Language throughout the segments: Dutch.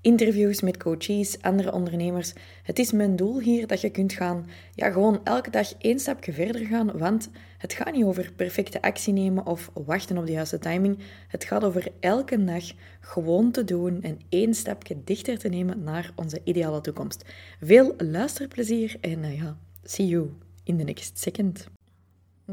interviews met coaches, andere ondernemers. Het is mijn doel hier dat je kunt gaan, ja, gewoon elke dag één stapje verder gaan, want het gaat niet over perfecte actie nemen of wachten op de juiste timing. Het gaat over elke dag gewoon te doen en één stapje dichter te nemen naar onze ideale toekomst. Veel luisterplezier en uh, ja, see you in the next second.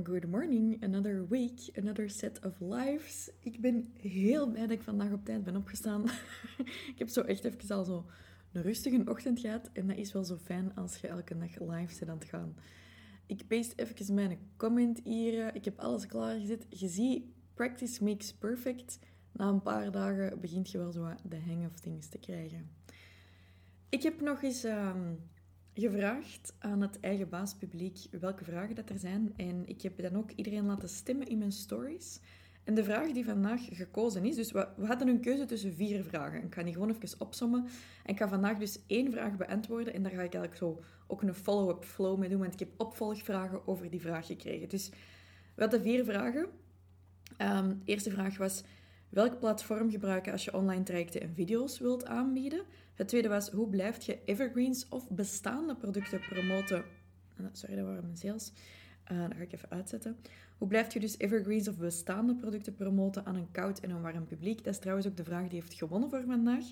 Good morning, another week, another set of lives. Ik ben heel blij dat ik vandaag op tijd ben opgestaan. ik heb zo echt even al zo een rustige ochtend gehad en dat is wel zo fijn als je elke dag live zit aan het gaan. Ik paste even mijn comment hier. Ik heb alles klaargezet. Je ziet, practice makes perfect. Na een paar dagen begint je wel zo de hang of things te krijgen. Ik heb nog eens ehm, gevraagd aan het eigen baaspubliek welke vragen dat er zijn. En ik heb dan ook iedereen laten stemmen in mijn stories. En de vraag die vandaag gekozen is, dus we, hadden een keuze tussen vier vragen. Ik ga die gewoon even opsommen. En ik ga vandaag dus één vraag beantwoorden. En daar ga ik eigenlijk zo ook een follow-up flow mee doen, want ik heb opvolgvragen over die vraag gekregen. Dus we hadden vier vragen. De eerste vraag was, welk platform gebruiken als je online trajecten en video's wilt aanbieden? Het tweede was, hoe blijf je evergreens of bestaande producten promoten? Uh, sorry, dat waren mijn sales. Uh, dat ga ik even uitzetten. Hoe blijf je dus evergreens of bestaande producten promoten aan een koud en een warm publiek? Dat is trouwens ook de vraag die heeft gewonnen voor vandaag.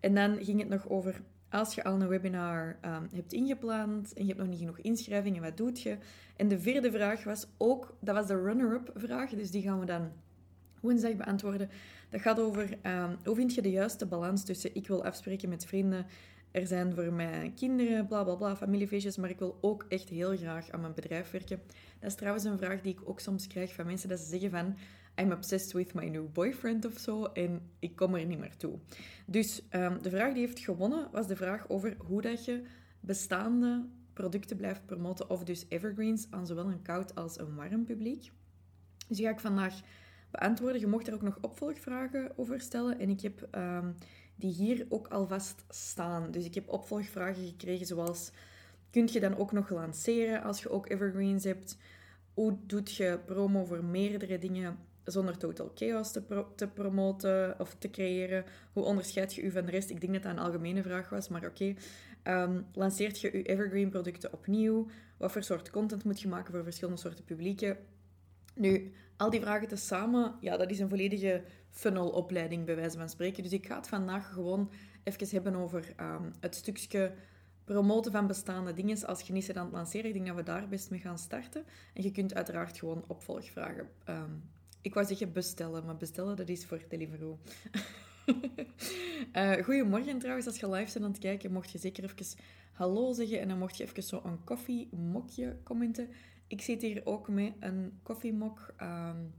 En dan ging het nog over, als je al een webinar um, hebt ingepland en je hebt nog niet genoeg inschrijvingen, wat doet je? En de vierde vraag was ook, dat was de runner-up vraag, dus die gaan we dan woensdag beantwoorden. Dat gaat over um, hoe vind je de juiste balans tussen ik wil afspreken met vrienden, er zijn voor mij kinderen, bla bla bla, familiefeestjes, maar ik wil ook echt heel graag aan mijn bedrijf werken. Dat is trouwens een vraag die ik ook soms krijg van mensen, dat ze zeggen van I'm obsessed with my new boyfriend of zo en ik kom er niet meer toe. Dus um, de vraag die heeft gewonnen was de vraag over hoe dat je bestaande producten blijft promoten of dus evergreens aan zowel een koud als een warm publiek. Dus die ga ik vandaag beantwoorden. Je mocht er ook nog opvolgvragen over stellen en ik heb um, die hier ook alvast staan. Dus ik heb opvolgvragen gekregen zoals... Kunt je dan ook nog lanceren als je ook evergreens hebt? Hoe doet je promo voor meerdere dingen zonder total chaos te, te promoten of te creëren? Hoe onderscheid je u van de rest? Ik denk dat dat een algemene vraag was, maar oké. Okay. Um, lanceert je je evergreen producten opnieuw? Wat voor soort content moet je maken voor verschillende soorten publieken? Nu, al die vragen tezamen, ja, dat is een volledige funnelopleiding bij wijze van spreken. Dus ik ga het vandaag gewoon even hebben over um, het stukje promoten van bestaande dingen. Als je niet zit aan het lanceren, ik denk dat we daar best mee gaan starten. En je kunt uiteraard gewoon opvolgvragen. Um, ik wou zeggen bestellen, maar bestellen dat is voor Deliveroo. uh, goedemorgen trouwens, als je live bent aan het kijken, mocht je zeker even hallo zeggen en dan mocht je even zo een koffiemokje commenten. Ik zit hier ook met een koffiemok. Um,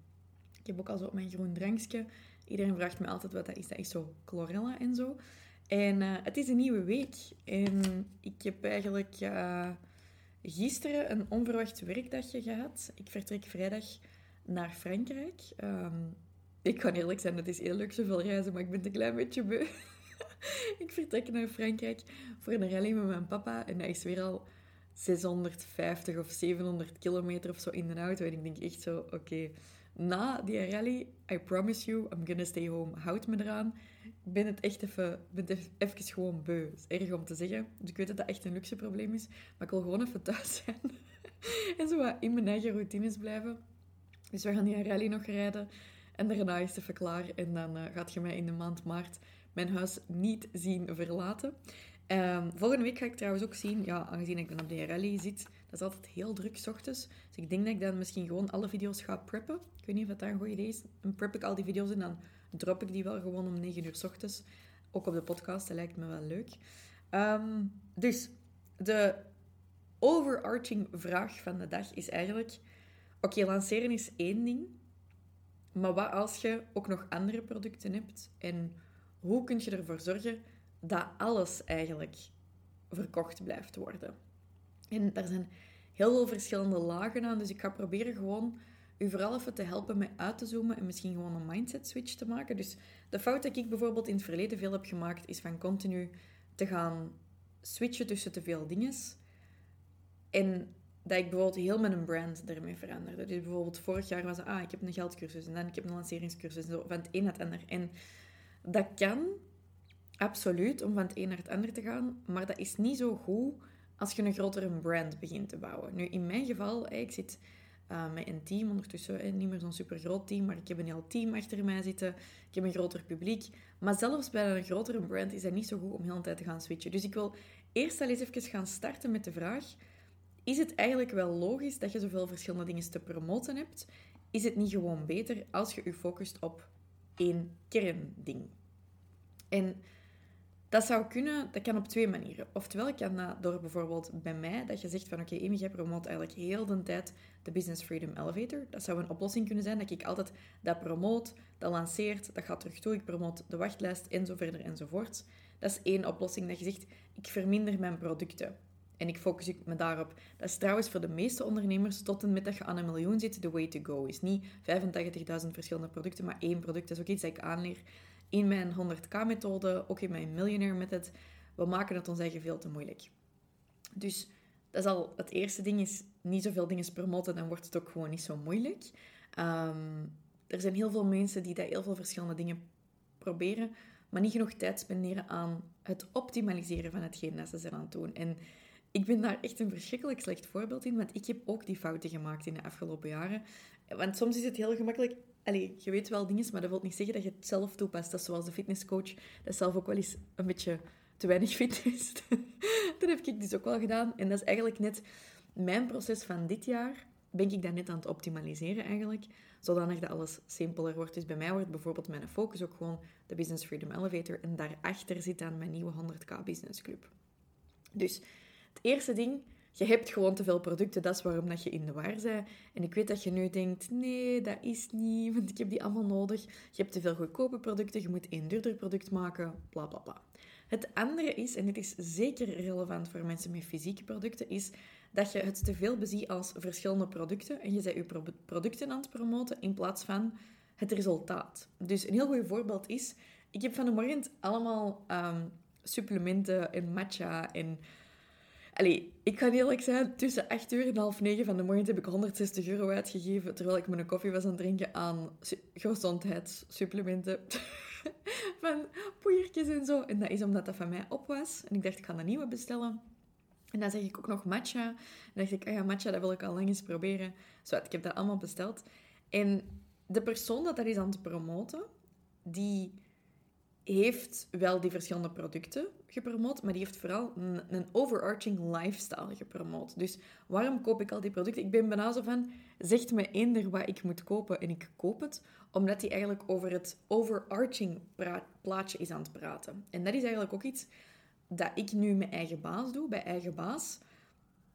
ik heb ook al zo mijn groen drankje. Iedereen vraagt me altijd wat dat is. Dat is zo chlorella en zo. En uh, het is een nieuwe week. En ik heb eigenlijk uh, gisteren een onverwacht werkdagje gehad. Ik vertrek vrijdag naar Frankrijk. Um, ik kan eerlijk zijn, het is heel leuk zoveel reizen, maar ik ben een klein beetje beu. ik vertrek naar Frankrijk voor een rally met mijn papa. En dat is weer al 650 of 700 kilometer of zo in de auto. En ik denk echt zo, oké, na die rally, I promise you, I'm gonna stay home. Houd me eraan. Ik ben het echt even, ben het even gewoon beu. Het is erg om te zeggen. Dus ik weet dat dat echt een luxe probleem is. Maar ik wil gewoon even thuis zijn. en zo wat in mijn eigen routines blijven. Dus we gaan die rally nog rijden. En daarna is het even klaar. En dan uh, gaat je mij in de maand maart mijn huis niet zien verlaten. Um, volgende week ga ik trouwens ook zien, ja, aangezien ik dan op de rally zit, dat is altijd heel druk s ochtends. Dus ik denk dat ik dan misschien gewoon alle video's ga preppen. Ik weet niet of dat een goed idee is. Dan prep ik al die video's en dan drop ik die wel gewoon om 9 uur s ochtends. Ook op de podcast, dat lijkt me wel leuk. Um, dus, de overarching vraag van de dag is eigenlijk... Oké, lanceren is één ding. Maar wat als je ook nog andere producten hebt? En hoe kun je ervoor zorgen dat alles eigenlijk verkocht blijft worden. En daar zijn heel veel verschillende lagen aan, dus ik ga proberen gewoon u vooral even te helpen met uit te zoomen en misschien gewoon een mindset switch te maken. Dus de fout die ik bijvoorbeeld in het verleden veel heb gemaakt, is van continu te gaan switchen tussen te veel dingen. En dat ik bijvoorbeeld heel mijn brand ermee veranderde. Dus bijvoorbeeld vorig jaar was het, ah, ik heb een geldcursus en dan ik heb een lanceringscursus. Zo, van het een naar het ander. En dat kan, absoluut, om van het een naar het ander te gaan. Maar dat is niet zo goed als je een grotere brand begint te bouwen. Nu, in mijn geval, ik zit uh, met een team ondertussen, niet meer zo'n super groot team, maar ik heb een heel team achter mij zitten. Ik heb een groter publiek. Maar zelfs bij een grotere brand is dat niet zo goed om heel de tijd te gaan switchen. Dus ik wil eerst al eens even gaan starten met de vraag is het eigenlijk wel logisch dat je zoveel verschillende dingen te promoten hebt? Is het niet gewoon beter als je je focust op één kernding? En dat zou kunnen, dat kan op twee manieren. Oftewel kan dat door bijvoorbeeld bij mij, dat je zegt van oké, okay, Amy, jij promoot eigenlijk heel de tijd de Business Freedom Elevator. Dat zou een oplossing kunnen zijn, dat ik altijd dat promoot, dat lanceert, dat gaat terug toe, ik promoot de wachtlijst en zo verder enzovoort. Dat is één oplossing, dat je zegt, ik verminder mijn producten. En ik focus me daarop. Dat is trouwens voor de meeste ondernemers tot en met dat je aan een miljoen zit, the way to go. Is niet 85.000 verschillende producten, maar één product. Dat is ook iets dat ik aanleer in mijn 100k-methode, ook in mijn Millionaire Method. We maken het ons eigen veel te moeilijk. Dus dat is al het eerste ding, is niet zoveel dingen promoten, dan wordt het ook gewoon niet zo moeilijk. Ehm, er zijn heel veel mensen die dat heel veel verschillende dingen proberen, maar niet genoeg tijd spenderen aan het optimaliseren van hetgeen dat ze zijn aan het doen. En ik ben daar echt een verschrikkelijk slecht voorbeeld in, want ik heb ook die fouten gemaakt in de afgelopen jaren. Want soms is het heel gemakkelijk. Allee, je weet wel dingen, maar dat wil niet zeggen dat je het zelf toepast. Dat is zoals de fitnesscoach, dat zelf ook wel eens een beetje te weinig fit is. dat heb ik dus ook wel gedaan. En dat is eigenlijk net mijn proces van dit jaar. Ben ik dat net aan het optimaliseren eigenlijk, zodanig dat alles simpeler wordt. Dus bij mij wordt bijvoorbeeld mijn focus ook gewoon de Business Freedom Elevator en daarachter zit dan mijn nieuwe 100k Business Club. Dus het eerste ding, je hebt gewoon te veel producten, dat is waarom dat je in de war bent. En ik weet dat je nu denkt, nee, dat is niet, want ik heb die allemaal nodig. Je hebt te veel goedkope producten, je moet een duurder product maken, bla bla bla. Het andere is, en dit is zeker relevant voor mensen met fysieke producten, is dat je het te veel beziet als verschillende producten en je bent je producten aan het promoten in plaats van het resultaat. Dus een heel goed voorbeeld is, ik heb van de morgen allemaal ehm, supplementen en matcha en Ik kan eerlijk zijn, tussen 8 uur en half 9 van de morgen heb ik 160 euro uitgegeven terwijl ik mijn koffie was aan het drinken aan gezondheidssupplementen. van poeiertjes en zo. En dat is omdat dat van mij op was. En ik dacht, ik ga een nieuwe bestellen. En dan zeg ik ook nog matcha. En dan dacht ik, ah ja, matcha, dat wil ik al lang eens proberen. Zo, ik heb dat allemaal besteld. En de persoon dat dat is aan het promoten, die heeft wel die verschillende producten gepromoot, maar die heeft vooral een, overarching lifestyle gepromoot. Dus waarom koop ik al die producten? Ik ben bijna zo van, zegt me eender wat ik moet kopen en ik koop het, omdat hij eigenlijk over het overarching plaatje is aan het praten. En dat is eigenlijk ook iets dat ik nu met eigen baas doe, bij eigen baas.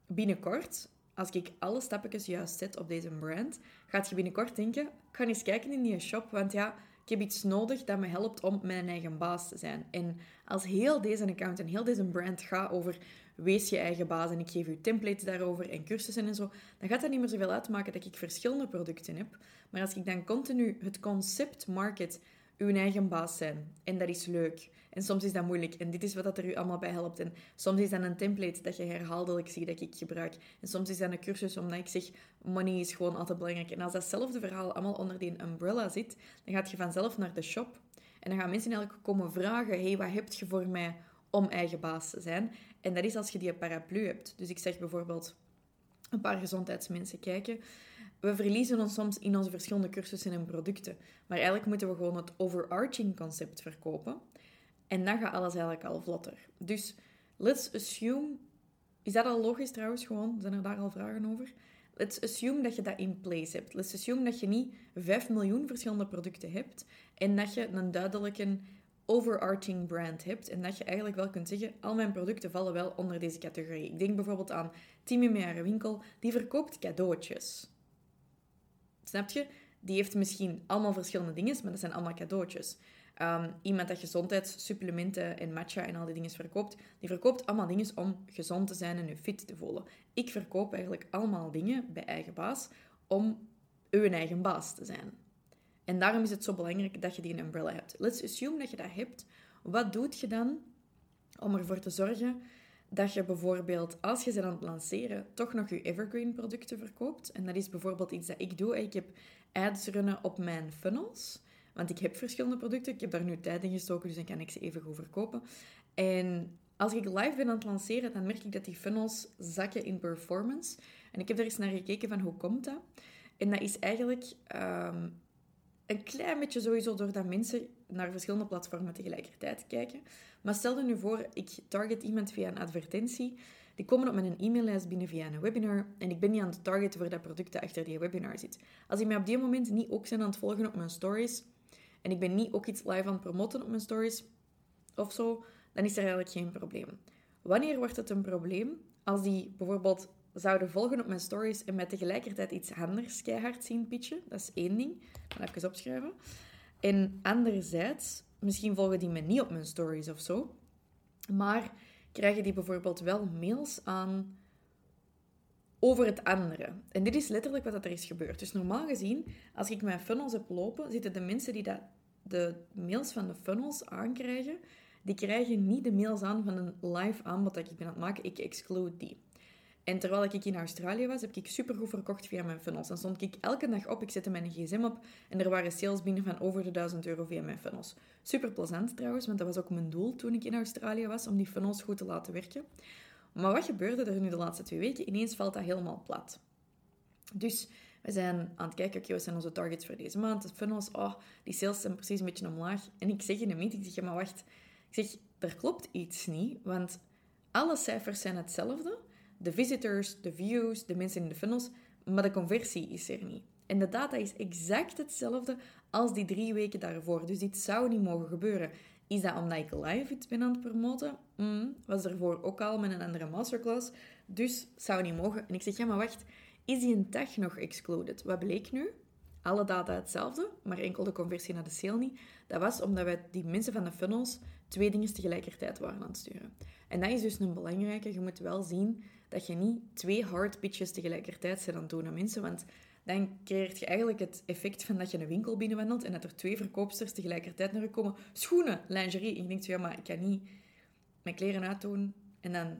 Binnenkort, als ik alle stapjes juist zet op deze brand, gaat je binnenkort denken, ik ga eens kijken in die shop, want ja ik heb iets nodig dat me helpt om mijn eigen baas te zijn. En als heel deze account en heel deze brand gaat over wees je eigen baas en ik geef u templates daarover en cursussen en zo, dan gaat dat niet meer zoveel uitmaken dat ik verschillende producten heb. Maar als ik dan continu het concept market uw eigen baas zijn. En dat is leuk. En soms is dat moeilijk. En dit is wat dat er u allemaal bij helpt. En soms is dat een template dat je herhaaldelijk ziet dat ik gebruik. En soms is dat een cursus omdat ik zeg, money is gewoon altijd belangrijk. En als datzelfde verhaal allemaal onder die umbrella zit, dan gaat je vanzelf naar de shop. En dan gaan mensen eigenlijk komen vragen, hey, wat heb je voor mij om eigen baas te zijn? En dat is als je die paraplu hebt. Dus ik zeg bijvoorbeeld een paar gezondheidsmensen kijken. We verliezen ons soms in onze verschillende cursussen en producten. Maar eigenlijk moeten we gewoon het overarching concept verkopen. En dan gaat alles eigenlijk al vlotter. Dus let's assume... Is dat al logisch trouwens gewoon? Zijn er daar al vragen over? Let's assume dat je dat in place hebt. Let's assume dat je niet 5 miljoen verschillende producten hebt en dat je een duidelijke overarching brand hebt en dat je eigenlijk wel kunt zeggen, al mijn producten vallen wel onder deze categorie. Ik denk bijvoorbeeld aan Timmy Meijer Winkel, die verkoopt cadeautjes. Snap je? Die heeft misschien allemaal verschillende dingen, maar dat zijn allemaal cadeautjes. Um, iemand dat gezondheidssupplementen en matcha en al die dingen verkoopt, die verkoopt allemaal dingen om gezond te zijn en je fit te voelen. Ik verkoop eigenlijk allemaal dingen bij eigen baas om uw eigen baas te zijn. En daarom is het zo belangrijk dat je die umbrella hebt. Let's assume dat je dat hebt. Wat doet je dan om ervoor te zorgen dat je bijvoorbeeld, als je ze aan het lanceren, toch nog je evergreen producten verkoopt. En dat is bijvoorbeeld iets dat ik doe. Ik heb ads runnen op mijn funnels. Want ik heb verschillende producten. Ik heb daar nu tijd in gestoken, dus dan kan ik ze even goed verkopen. En als ik live ben aan het lanceren, dan merk ik dat die funnels zakken in performance. En ik heb daar eens naar gekeken van hoe komt dat? En dat is eigenlijk ehm, een klein beetje sowieso doordat mensen naar verschillende platformen tegelijkertijd kijken. Maar stel je nu voor, ik target iemand via een advertentie. Die komen op mijn e-maillijst binnen via een webinar. En ik ben niet aan het targeten voor dat product dat achter die webinar zit. Als die mij op die moment niet ook zijn aan het volgen op mijn stories. En ik ben niet ook iets live aan het promoten op mijn stories. Of zo, dan is er eigenlijk geen probleem. Wanneer wordt het een probleem? Als die bijvoorbeeld zouden volgen op mijn stories en mij tegelijkertijd iets anders keihard zien pitchen. Dat is één ding. Dat even opschrijven. En anderzijds, misschien volgen die me niet op mijn stories of zo. Maar krijgen die bijvoorbeeld wel mails aan over het andere. En dit is letterlijk wat er is gebeurd. Dus normaal gezien, als ik mijn funnels heb lopen, zitten de mensen die dat, de mails van de funnels aankrijgen, die krijgen niet de mails aan van een live aanbod dat ik ben aan het maken. Ik exclude die. En terwijl ik in Australië was, heb ik supergoed verkocht via mijn funnels. Dan stond ik elke dag op, ik zette mijn gsm op en er waren sales binnen van over de 1000 euro via mijn funnels. Super plezant trouwens, want dat was ook mijn doel toen ik in Australië was, om die funnels goed te laten werken. Maar wat gebeurde er nu de laatste twee weken? Ineens valt dat helemaal plat. Dus we zijn aan het kijken, oké, wat zijn onze targets voor deze maand? De funnels, oh, die sales zijn precies een beetje omlaag. En ik zeg in de meeting, ik zeg, maar wacht, ik zeg, er klopt iets niet, want alle cijfers zijn hetzelfde de visitors, de views, de mensen in de funnels, maar de conversie is er niet. En de data is exact hetzelfde als die drie weken daarvoor. Dus dit zou niet mogen gebeuren. Is dat omdat ik live iets ben aan het promoten? Mm, was ervoor ook al met een andere masterclass. Dus zou niet mogen. En ik zeg, ja, maar wacht. Is die tag nog excluded? Wat bleek nu? alle data hetzelfde, maar enkel de conversie naar de sale niet. Dat was omdat wij die mensen van de funnels twee dingen tegelijkertijd waren aan het sturen. En dat is dus een belangrijke. Je moet wel zien dat je niet twee hard pitches tegelijkertijd zet aan het doen aan mensen, want dan creëert je eigenlijk het effect van dat je een winkel binnenwandelt en dat er twee verkoopsters tegelijkertijd naar je komen. Schoenen, lingerie. En je denkt, ja, maar ik kan niet mijn kleren uitdoen en dan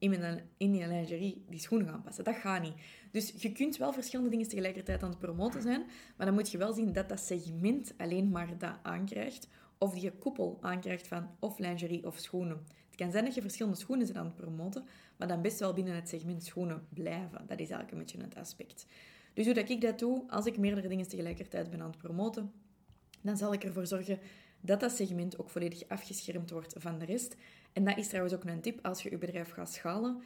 in, mijn, in die lingerie die schoenen gaan passen. Dat gaat niet. Dus je kunt wel verschillende dingen tegelijkertijd aan het promoten zijn, maar dan moet je wel zien dat dat segment alleen maar dat aankrijgt, of die koepel aankrijgt van of lingerie of schoenen. Het kan zijn dat je verschillende schoenen bent aan het promoten, maar dan best wel binnen het segment schoenen blijven. Dat is eigenlijk een beetje het aspect. Dus hoe dat ik dat doe, als ik meerdere dingen tegelijkertijd ben aan het promoten, dan zal ik ervoor zorgen dat dat segment ook volledig afgeschermd wordt van de rest. En dat is trouwens ook een tip als je je bedrijf gaat schalen.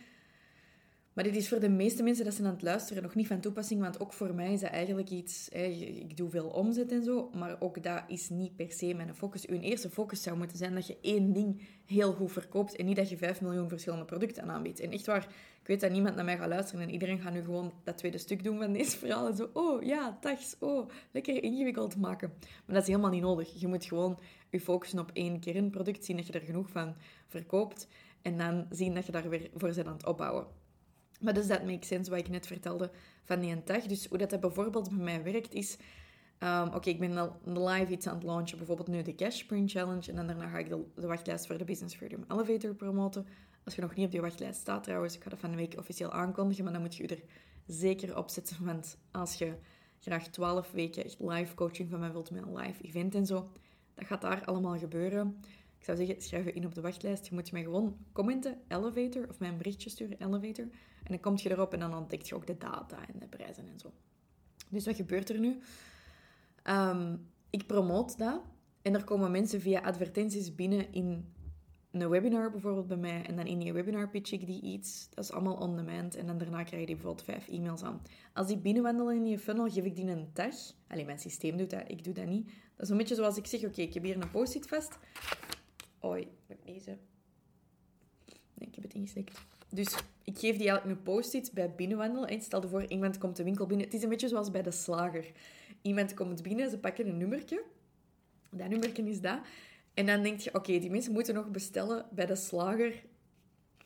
Maar dit is voor de meeste mensen dat ze aan het luisteren nog niet van toepassing, want ook voor mij is dat eigenlijk iets... ik doe veel omzet en zo, maar ook dat is niet per se mijn focus. Uw eerste focus zou moeten zijn dat je één ding heel goed verkoopt en niet dat je vijf miljoen verschillende producten aanbiedt. En echt waar, ik weet dat niemand naar mij gaat luisteren en iedereen gaat nu gewoon dat tweede stuk doen van deze verhaal en zo, oh ja, tags, oh, lekker ingewikkeld maken. Maar dat is helemaal niet nodig. Je moet gewoon je focussen op één kernproduct, zien dat je er genoeg van verkoopt en dan zien dat je daar weer voor bent aan het opbouwen. Maar dus dat makes sense, wat ik net vertelde van die dag. Dus hoe dat, dat bijvoorbeeld bij mij werkt, is... Um, Oké, ik ben live iets aan het launchen, bijvoorbeeld nu de Cash Sprint Challenge. En dan daarna ga ik de, de, wachtlijst voor de Business Freedom Elevator promoten. Als je nog niet op die wachtlijst staat trouwens, ik ga dat van de week officieel aankondigen, maar dan moet je er zeker op zetten. Want als je graag 12 weken live coaching van mij wilt met een live event en zo, dat gaat daar allemaal gebeuren. Ik zou zeggen, schrijf je in op de wachtlijst. Je moet mij gewoon commenten, elevator, of mij een berichtje sturen, elevator. En dan kom je erop en dan ontdekt je ook de data en de prijzen en zo. Dus wat gebeurt er nu? Ehm, ik promoot dat. En er komen mensen via advertenties binnen in een webinar bijvoorbeeld bij mij. En dan in die webinar pitch ik die iets. Dat is allemaal on demand. En dan daarna krijg je die bijvoorbeeld vijf e-mails aan. Als die binnenwandelen in je funnel, geef ik die een tag. Alleen mijn systeem doet dat, ik doe dat niet. Dat is een beetje zoals ik zeg, oké, ik heb hier een post-it vast. Met deze. Nee, ik heb het ingeslikt. Dus ik geef die eigenlijk een post-it bij binnenwandelen. Stel je voor, iemand komt de winkel binnen. Het is een beetje zoals bij de slager. Iemand komt binnen, ze pakken een nummertje. Dat nummertje is dat. En dan denk je, oké, die mensen moeten nog bestellen bij de slager.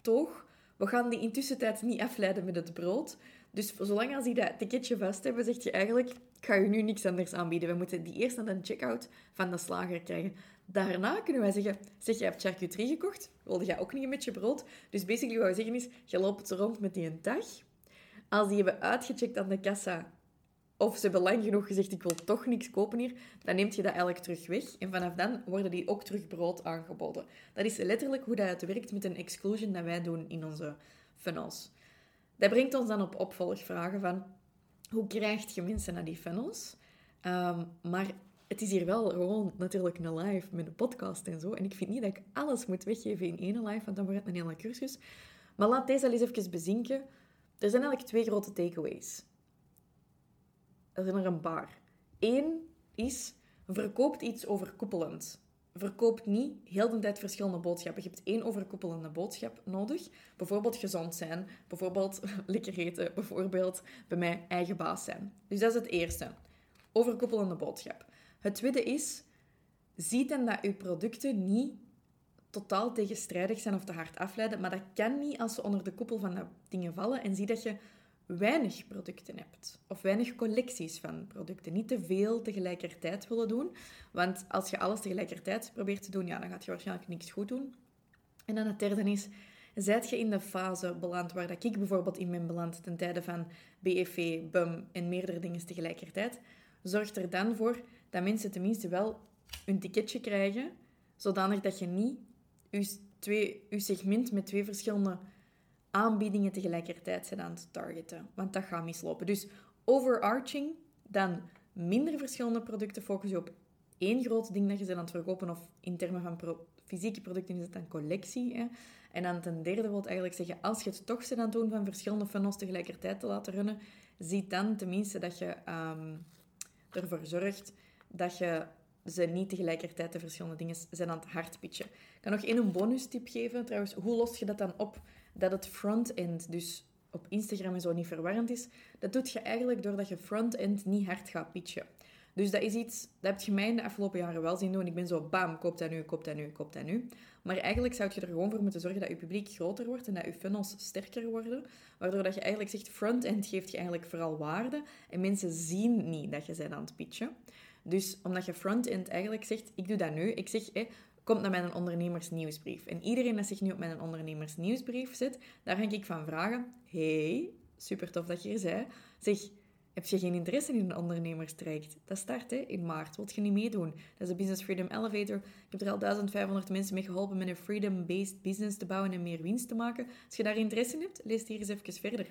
Toch? We gaan die intussen tijd niet afleiden met het brood. Dus zolang als die dat ticketje vast hebben, zeg je eigenlijk... ik ga je nu niks anders aanbieden. We moeten die eerst aan de checkout van de slager krijgen. Daarna kunnen wij zeggen, zeg, je hebt charcuterie gekocht. Wilde jij ook niet een beetje brood? Dus basically wat we zeggen is, je loopt rond met die een dag. Als die hebben uitgecheckt aan de kassa, of ze hebben lang genoeg gezegd, ik wil toch niks kopen hier, dan neemt je dat eigenlijk terug weg. En vanaf dan worden die ook terug brood aangeboden. Dat is letterlijk hoe dat werkt met een exclusion dat wij doen in onze funnels. Dat brengt ons dan op opvolgvragen van, hoe krijg je mensen naar die funnels? Ehm, maar het is hier wel gewoon natuurlijk een live met een podcast en zo. En ik vind niet dat ik alles moet weggeven in één live, want dan wordt het een hele cursus. Maar laat deze eens even bezinken. Er zijn eigenlijk twee grote takeaways. Er zijn er een paar. Eén is, verkoopt iets overkoepelend. Verkoopt niet heel de tijd verschillende boodschappen. Je hebt één overkoepelende boodschap nodig. Bijvoorbeeld gezond zijn, bijvoorbeeld lekker eten, bijvoorbeeld bij mij eigen baas zijn. Dus dat is het eerste. Overkoepelende boodschap. Het tweede is, zie dan dat uw producten niet totaal tegenstrijdig zijn of te hard afleiden, maar dat kan niet als ze onder de koepel van de dingen vallen en zie dat je weinig producten hebt of weinig collecties van producten. Niet te veel tegelijkertijd willen doen, want als je alles tegelijkertijd probeert te doen, ja, dan gaat je waarschijnlijk niks goed doen. En dan het derde is, Zijt je in de fase beland waar dat ik bijvoorbeeld in ben beland ten tijde van BFV, BUM en meerdere dingen tegelijkertijd, zorg er dan voor dat mensen tenminste wel een ticketje krijgen, zodanig dat je niet je, twee, segment met twee verschillende aanbiedingen tegelijkertijd zijn aan het targeten. Want dat gaat mislopen. Dus overarching, dan minder verschillende producten, focus je op één groot ding dat je bent aan het verkopen, of in termen van fysieke producten is het dan collectie. Hè? En dan ten derde wil ik eigenlijk zeggen, als je het toch bent aan doen van verschillende funnels tegelijkertijd te laten runnen, zie dan tenminste dat je um, ervoor zorgt dat je ze niet tegelijkertijd de verschillende dingen zijn aan het hard pitchen. Ik kan nog één bonus tip geven. Trouwens, hoe los je dat dan op dat het front-end, dus op Instagram en zo, niet verwarrend is? Dat doet je eigenlijk doordat je front-end niet hard gaat pitchen. Dus dat is iets, dat heb je mij in de afgelopen jaren wel zien doen. Ik ben zo, bam, koop dat nu, koop dat nu, koop dat nu. Maar eigenlijk zou je er gewoon voor moeten zorgen dat je publiek groter wordt en dat je funnels sterker worden. Waardoor dat je eigenlijk zegt, front-end geeft je eigenlijk vooral waarde. En mensen zien niet dat je bent aan het pitchen. Dus omdat je front-end eigenlijk zegt, ik doe dat nu. Ik zeg, komt naar mijn ondernemersnieuwsbrief. En iedereen dat zich nu op mijn ondernemersnieuwsbrief zet, daar ga ik van vragen, hey, super tof dat je hier zei. Zeg, heb je geen interesse in een ondernemerstraject? Dat start hè, in maart. Wilt je niet meedoen? Dat is de Business Freedom Elevator. Ik heb er al 1500 mensen mee geholpen met een freedom-based business te bouwen en meer winst te maken. Als je daar interesse in hebt, lees hier eens even verder.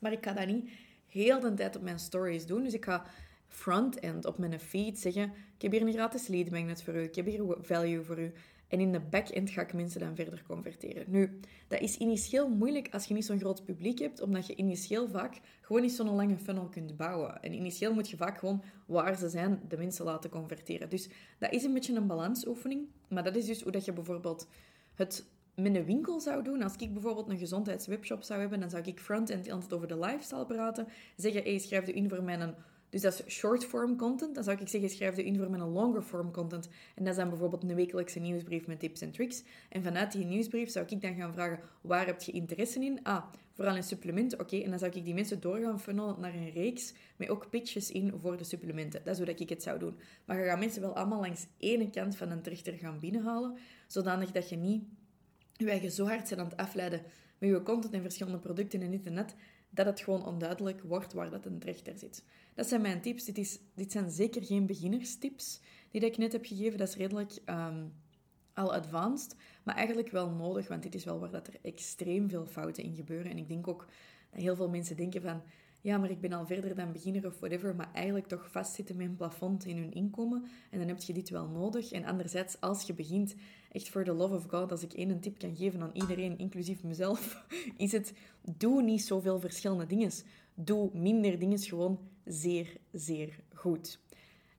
Maar ik ga dat niet heel de tijd op mijn stories doen. Dus ik ga front-end op mijn feed zeggen: Ik heb hier een gratis lead magnet voor u, ik heb hier value voor u. En in de back-end ga ik mensen dan verder converteren. Nu, dat is initieel moeilijk als je niet zo'n groot publiek hebt, omdat je initieel vaak gewoon niet zo'n lange funnel kunt bouwen. En initieel moet je vaak gewoon waar ze zijn, de mensen laten converteren. Dus dat is een beetje een balansoefening. Maar dat is dus hoe dat je bijvoorbeeld het met een winkel zou doen. Als ik bijvoorbeeld een gezondheidswebshop zou hebben, dan zou ik front-end altijd over de lifestyle praten. Zeggen, hey, schrijf je in voor mijn dus dat is short form content. Dan zou ik zeggen, schrijf je in voor mijn longer form content. En dat is dan bijvoorbeeld een wekelijkse nieuwsbrief met tips en tricks. En vanuit die nieuwsbrief zou ik dan gaan vragen, waar heb je interesse in? Ah, vooral in supplementen. Oké, en dan zou ik die mensen doorgaan funnelen naar een reeks met ook pitches in voor de supplementen. Dat is hoe dat ik het zou doen. Maar je gaat mensen wel allemaal langs één kant van een trechter gaan binnenhalen, zodanig dat je niet je zo hard zijn aan het afleiden met je content en verschillende producten en internet, dat het gewoon onduidelijk wordt waar dat een trechter zit. Dat zijn mijn tips. Dit, is, dit zijn zeker geen beginnerstips die ik net heb gegeven. Dat is redelijk ehm, al advanced, maar eigenlijk wel nodig, want dit is wel waar dat er extreem veel fouten in gebeuren. En ik denk ook dat heel veel mensen denken van ja, maar ik ben al verder dan beginner of whatever, maar eigenlijk toch vastzitten met een plafond in hun inkomen. En dan heb je dit wel nodig. En anderzijds, als je begint, echt voor the love of God, als ik één tip kan geven aan iedereen, inclusief mezelf, is het, doe niet zoveel verschillende dingen. Doe minder dingen gewoon zeer, zeer goed.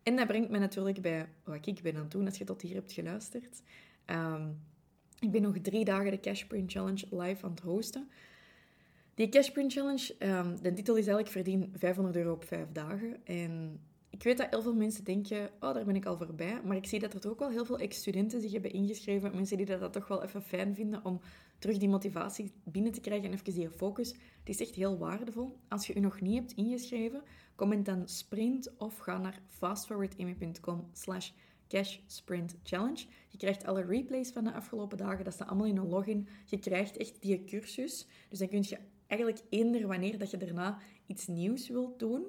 En dat brengt me natuurlijk bij wat ik ben aan het doen, als je tot hier hebt geluisterd. Ehm, ik ben nog drie dagen de Cash Print Challenge live aan het hosten. Die Cash Print Challenge, um, de titel is eigenlijk verdien 500 euro op 5 dagen. En ik weet dat heel veel mensen denken, oh, daar ben ik al voorbij. Maar ik zie dat er ook wel heel veel ex-studenten zich hebben ingeschreven. Mensen die dat, dat toch wel even fijn vinden om terug die motivatie binnen te krijgen en even die focus. Het is echt heel waardevol. Als je je nog niet hebt ingeschreven, comment dan sprint of ga naar fastforwardamy.com slash Cash Sprint Challenge. Je krijgt alle replays van de afgelopen dagen. Dat staat allemaal in een login. Je krijgt echt die cursus. Dus dan kun je eigenlijk eender wanneer dat je daarna iets nieuws wilt doen,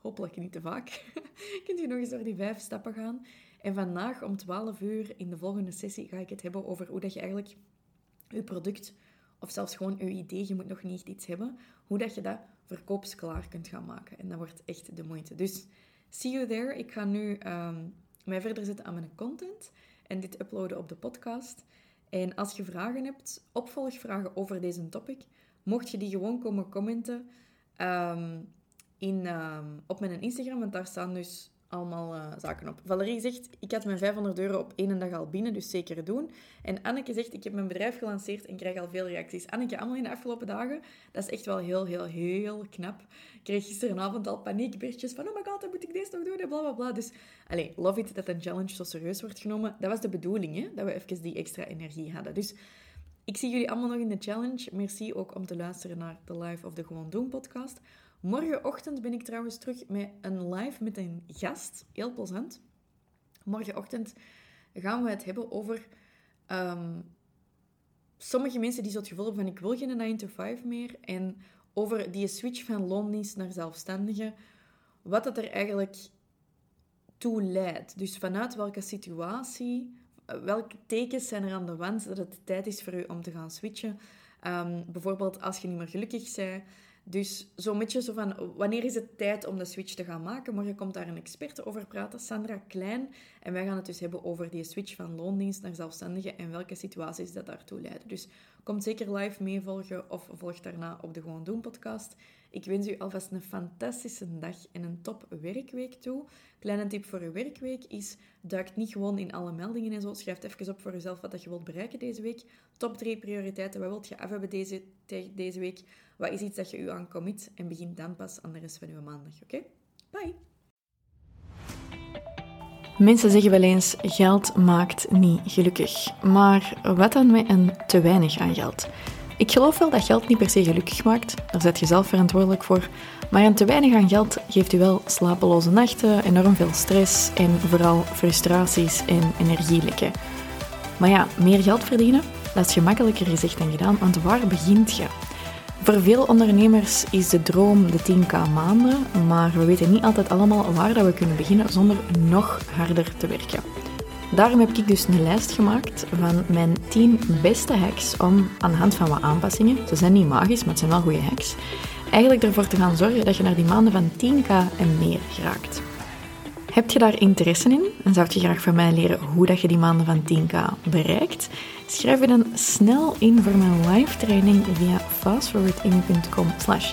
hopelijk niet te vaak, kunt je nog eens door die vijf stappen gaan. En vandaag om 12 uur in de volgende sessie ga ik het hebben over hoe dat je eigenlijk je product, of zelfs gewoon je idee, je moet nog niet iets hebben, hoe dat je dat verkoopsklaar kunt gaan maken. En dat wordt echt de moeite. Dus see you there. Ik ga nu um, mij verder zetten aan mijn content en dit uploaden op de podcast. En als je vragen hebt, opvolgvragen over deze topic, mocht je die gewoon komen commenten. Um, in, ehm, op mijn Instagram, want daar staan dus allemaal uh, zaken op. Valerie zegt, ik had mijn 500 euro op één dag al binnen, dus zeker doen. En Anneke zegt, ik heb mijn bedrijf gelanceerd en krijg al veel reacties. Anneke, allemaal in de afgelopen dagen, dat is echt wel heel, heel, heel knap. Ik kreeg gisteravond al paniekberichtjes van, oh my god, dan moet ik deze nog doen en bla, bla, bla. Dus, allez, love it dat een challenge zo serieus wordt genomen. Dat was de bedoeling, hè? dat we even die extra energie hadden. Dus ik zie jullie allemaal nog in de challenge. Merci ook om te luisteren naar de Live of de Gewoon Doen podcast. Morgenochtend ben ik trouwens terug met een live met een gast. Heel plezant. Morgenochtend gaan we het hebben over um, sommige mensen die zo het gevoel hebben van ik wil geen 9 to 5 meer. En over die switch van loondienst naar zelfstandige. Wat dat er eigenlijk toe leidt. Dus vanuit welke situatie, welke tekens zijn er aan de wand dat het tijd is voor u om te gaan switchen. Um, bijvoorbeeld als je niet meer gelukkig bent, dus zo'n beetje zo van, wanneer is het tijd om de switch te gaan maken? Morgen komt daar een expert over praten, Sandra Klein. En wij gaan het dus hebben over die switch van loondienst naar zelfstandige en welke situaties dat daartoe leiden. Dus kom zeker live meevolgen of volg daarna op de Gewoon Doen podcast. Ik wens u alvast een fantastische dag en een top werkweek toe. Kleine tip voor uw werkweek is, duik niet gewoon in alle meldingen en zo. Schrijf even op voor jezelf wat je wilt bereiken deze week. Top 3 prioriteiten, wat wilt je af hebben deze, deze week? Wat is iets dat je u aan commit? En begin dan pas aan de rest van uw maandag, oké? Bye! Mensen zeggen wel eens, geld maakt niet gelukkig. Maar wat dan met een te weinig aan geld? Ik geloof wel dat geld niet per se gelukkig maakt, daar zet je zelf verantwoordelijk voor. Maar een te weinig aan geld geeft u wel slapeloze nachten, enorm veel stress en vooral frustraties en energielekken. Maar ja, meer geld verdienen, dat is gemakkelijker gezegd dan gedaan, want waar begint je? Voor veel ondernemers is de droom de 10k maanden, maar we weten niet altijd allemaal waar dat we kunnen beginnen zonder nog harder te werken. Daarom heb ik dus een lijst gemaakt van mijn 10 beste hacks om aan de hand van wat aanpassingen, ze zijn niet magisch, maar het zijn wel goede hacks, eigenlijk ervoor te gaan zorgen dat je naar die maanden van 10k en meer geraakt. Heb je daar interesse in en zou je graag van mij leren hoe dat je die maanden van 10k bereikt? Schrijf je dan snel in voor mijn live training via fastforwarding.com slash